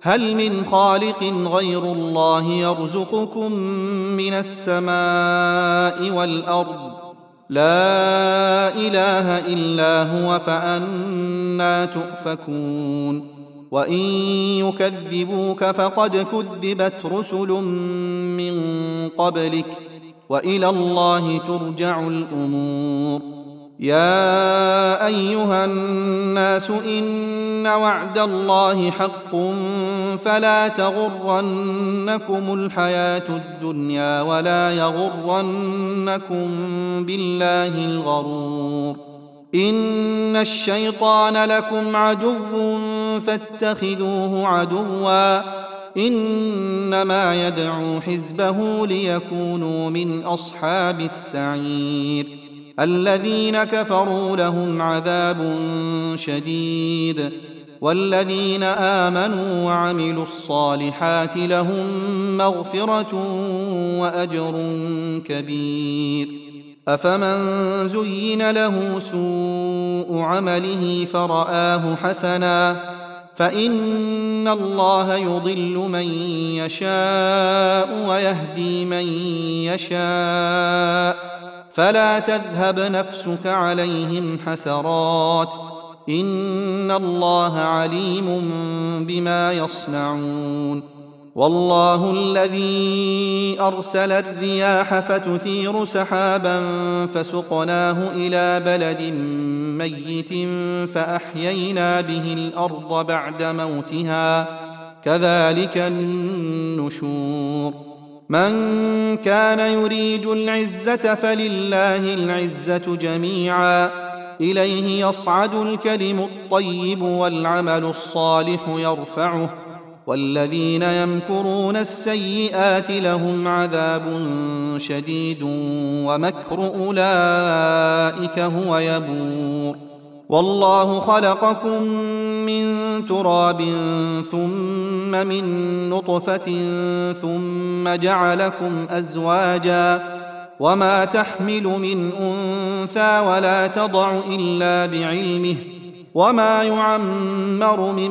هل من خالق غير الله يرزقكم من السماء والأرض؟ لا إله إلا هو فأنا تؤفكون. وإن يكذبوك فقد كذبت رسل من قبلك. وإلى الله ترجع الأمور. يا أيها الناس إن وعد الله حق فلا تغرنكم الحياة الدنيا ولا يغرنكم بالله الغرور إن الشيطان لكم عدو فاتخذوه عدوا إنما يدعو حزبه ليكونوا من أصحاب السعير الذين كفروا لهم عذاب شديد والذين آمنوا وعملوا الصالحات لهم مغفرة وأجر كبير. أفمن زين له سوء عمله فرآه حسنا فإن الله يضل من يشاء ويهدي من يشاء فلا تذهب نفسك عليهم حسرات إن الله عليم بما يصنعون والله الذي أرسل الرياح فتثير سحابا فسقناه إلى بلد ميت فأحيينا به الأرض بعد موتها كذلك النشور من كان يريد العزة فلله العزة جميعا. إليه يصعد الكلم الطيب والعمل الصالح يرفعه. والذين يمكرون السيئات لهم عذاب شديد ومكر أولئك هو يبور. والله خلقكم من تراب ثم من نطفة ثم جعلكم أزواجا وما تحمل من أنثى ولا تضع إلا بعلمه وما يعمر من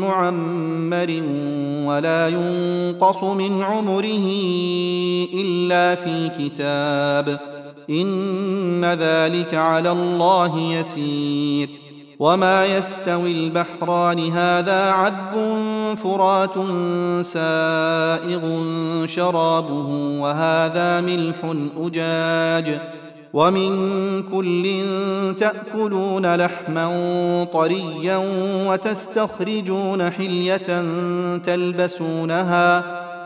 معمر ولا ينقص من عمره إلا في كتاب إن ذلك على الله يسير. وما يستوي البحران هذا عذب فرات سائغ شرابه وهذا ملح أجاج. ومن كل تأكلون لحما طريا وتستخرجون حلية تلبسونها.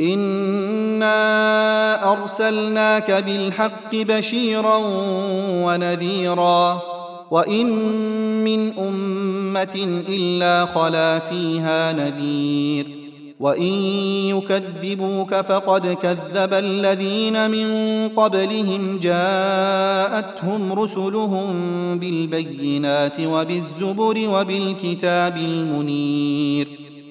انا ارسلناك بالحق بشيرا ونذيرا وان من امه الا خلا فيها نذير وان يكذبوك فقد كذب الذين من قبلهم جاءتهم رسلهم بالبينات وبالزبر وبالكتاب المنير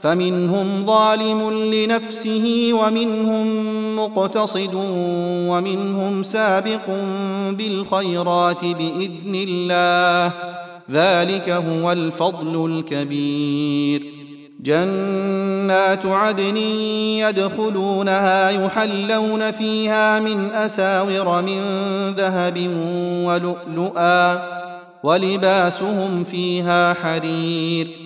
فمنهم ظالم لنفسه ومنهم مقتصد ومنهم سابق بالخيرات بإذن الله. ذلك هو الفضل الكبير. جنات عدن يدخلونها يحلون فيها من أساور من ذهب ولؤلؤا ولباسهم فيها حرير.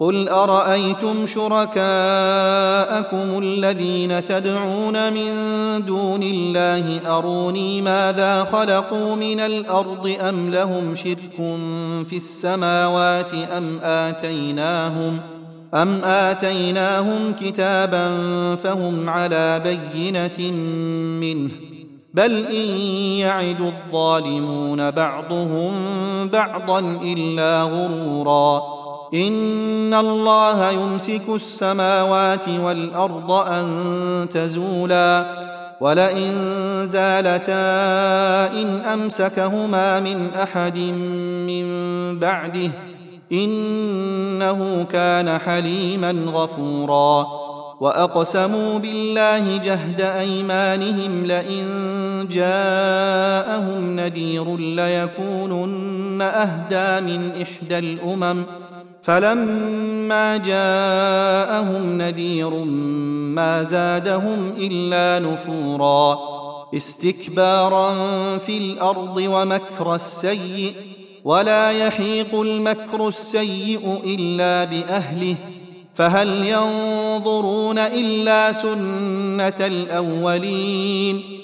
قل أرأيتم شركاءكم الذين تدعون من دون الله أروني ماذا خلقوا من الأرض أم لهم شرك في السماوات أم آتيناهم أم آتيناهم كتابا فهم على بينة منه بل إن يعد الظالمون بعضهم بعضا إلا غرورا إن الله يمسك السماوات والأرض أن تزولا ولئن زالتا إن أمسكهما من أحد من بعده إنه كان حليما غفورا وأقسموا بالله جهد أيمانهم لئن جاءهم نذير ليكونن أهدى من إحدى الأمم فلما جاءهم نذير ما زادهم إلا نفورا استكبارا في الأرض ومكر السيء ولا يحيق المكر السيء إلا بأهله فهل ينظرون إلا سنة الأولين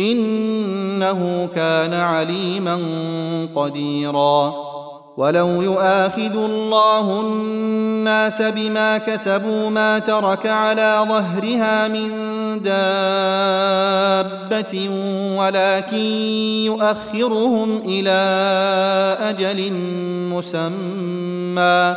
إنه كان عليما قديرا. ولو يؤاخذ الله الناس بما كسبوا ما ترك على ظهرها من دابة ولكن يؤخرهم إلى أجل مسمى.